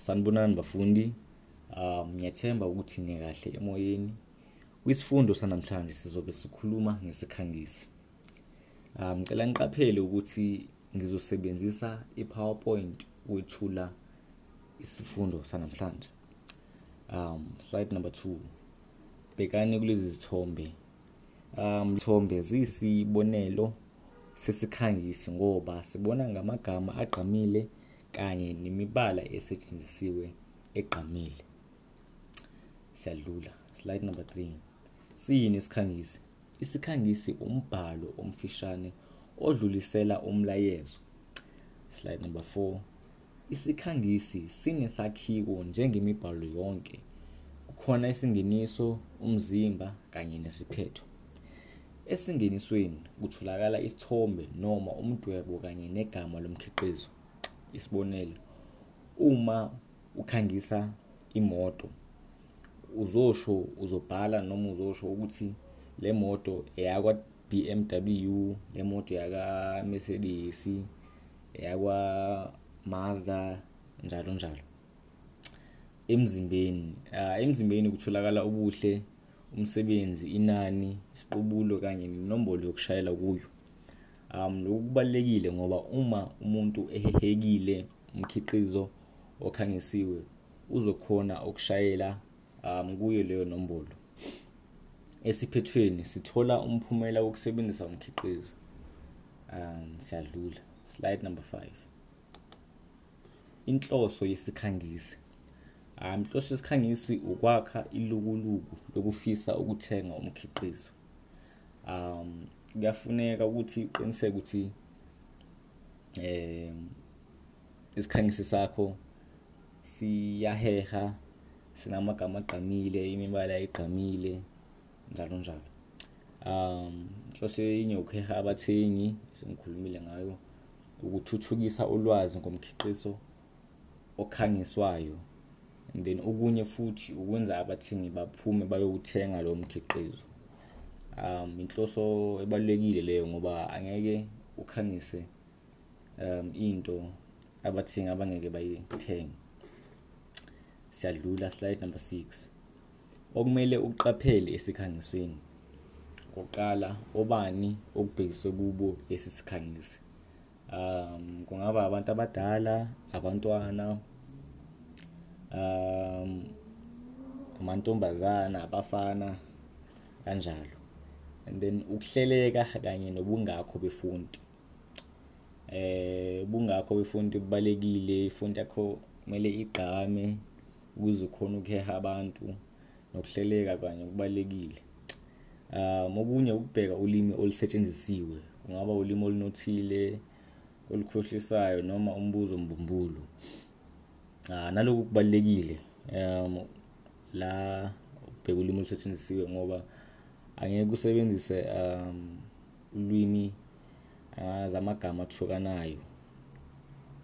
Sanibonani bafundi. Um ngiyathemba ukuthi nikahle emoyeni. Kwisifundo sanamhlanje sizobe sikhuluma ngesikhangisi. Um ngicela niqaphele ukuthi ngizosebenzisa iPowerPoint ukwethula isifundo sanamhlanje. Um slide number 2. Bhekani kulezi zithombe. Um izithombe ziyisibonelo sesikhangisi ngoba sibona ngamagama agqamile kanye nemibala esetshenzisiwe egqamile. Siyadlula. Slide number 3. Siyini isikhangisi? Isikhangisi umbhalo omfishane odlulisela umlayezo. Slide number 4. Isikhangisi sinesakhiwo njengemibhalo yonke. Kukhona isingeniso, umzimba kanye nesiphetho. Esingenisweni kutholakala isithombe noma umdwebo kanye negama lomkhiqizo. Isibonelo, uma ukhangisa imoto uzosho uzobhala noma uzosho ukuthi le moto eyakwa BMW, le moto yaka Mercedes, eyakwa Mazda njalo njalo. Emzimbeni, ah emzimbeni kutholakala ubuhle, umsebenzi, inani, isiqubulo kanye nenombolo yokushayela kuyo. Um lokhu kubalekile ngoba uma umuntu ehehekile umkhiqizo okhangisiwe uzokhona ukushayela um kuyo leyo nombolo. Esiphethweni sithola umphumela wokusebenzisa umkhiqizo. Um siyadlula. Slide number 5. Inhloso yesikhangisi. Um inhloso yesikhangisi ukwakha ilukuluku lokufisa ukuthenga umkhiqizo. Um kuyafuneka ukuthi uqiniseke ukuthi eh isikhangisi sakho siyaheha sinamagama agqamile imibala egqamile njalo njalo. Um inhloso yenye ukuheha abathengi sengikhulumile ngayo ukuthuthukisa ulwazi ngomkhiqizo okhangiswayo and then okunye futhi ukwenza abathengi baphume bayowuthenga lo mkhiqizo. Um inhloso ebalulekile leyo ngoba angeke ukhangise um into abathengi abangeke bayithenge. Siyadlula slide number 6 okumele uqaphele esikhangisweni oqala obani okubhekiswe kubo lesi sikhangisi? Um kungaba abantu abadala abantwana um amantombazana abafana kanjalo. And then ukuhleleka kanye nobungakho befonti eh ubungakho befonti kubalekile ifonti yakho kumele igqame ukuze ukhona ukuheha abantu nokuhleleka kanye kubalekile. Um okunye ukubheka ulimi olusetshenzisiwe kungaba ulimi olunothile olukhohlisayo noma umbuzo mbumbulu ah naloku kubalekile um la ubheka ulimi olusetshenzisiwe ngoba angeke usebenzise um ulwimi zamagama athukanayo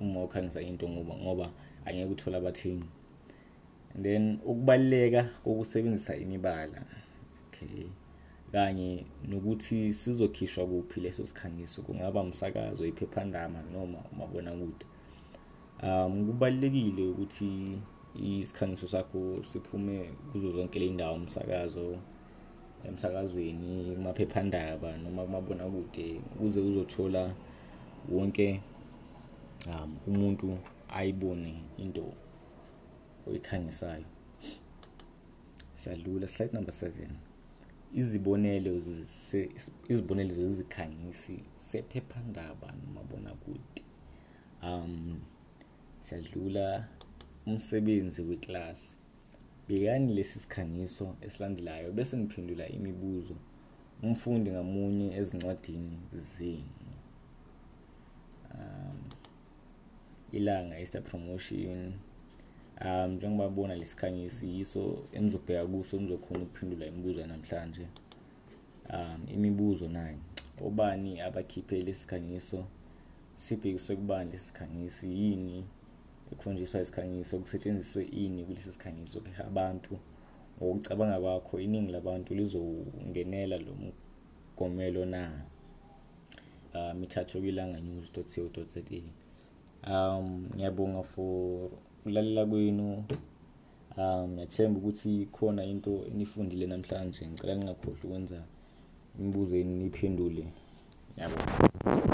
uma ukhangisa into ngoba ngoba angeke uthola abathengi. And then ukubaleka kokusebenzisa imibala okay kanye nokuthi sizokhishwa kuphi leso sikhangiso. Kungaba umsakazo iphephandaba noma umabonakude. Um kubalekile ukuthi isikhangiso sakho siphume kuzo zonke le ndawo umsakazo emsakazweni emaphephandaba noma kumabonakude ukuze uzothola wonke um umuntu ayibone into oyikhangisayo. Siyadlula. Slide number 7 izibonelo izibonelo zezikhangisi sephephandaba nomabonakude. Um siyadlula umsebenzi weklasi. Bekani lesi sikhangiso esilandelayo bese niphendula imibuzo umfundi ngamunye ezincwadini zenu. Um ilanga Easter promotion. Um njengoba bona lesikhangisi yiso enizobheka kuso nizokhona ukuphendula imibuzo namhlanje um imibuzo nayo obani abakhiphe lesikhangiso sibhekiswe kubani lesikhangisi yini? Ekhonjiswa isikhangiso kusetshenziswe ini kulesi sikhangiso. Ke abantu ngokucabanga kwakho iningi labantu lizongenela lo mgomelo na? Um ithathwe kwilanga news.co.za um ngiyabonga for ukulalela kwenu. Um ngiyathemba ukuthi khona into enifundile namhlanje. Ngicela ningakhohlwa ukwenza imibuzo yenu niyiphendule yabo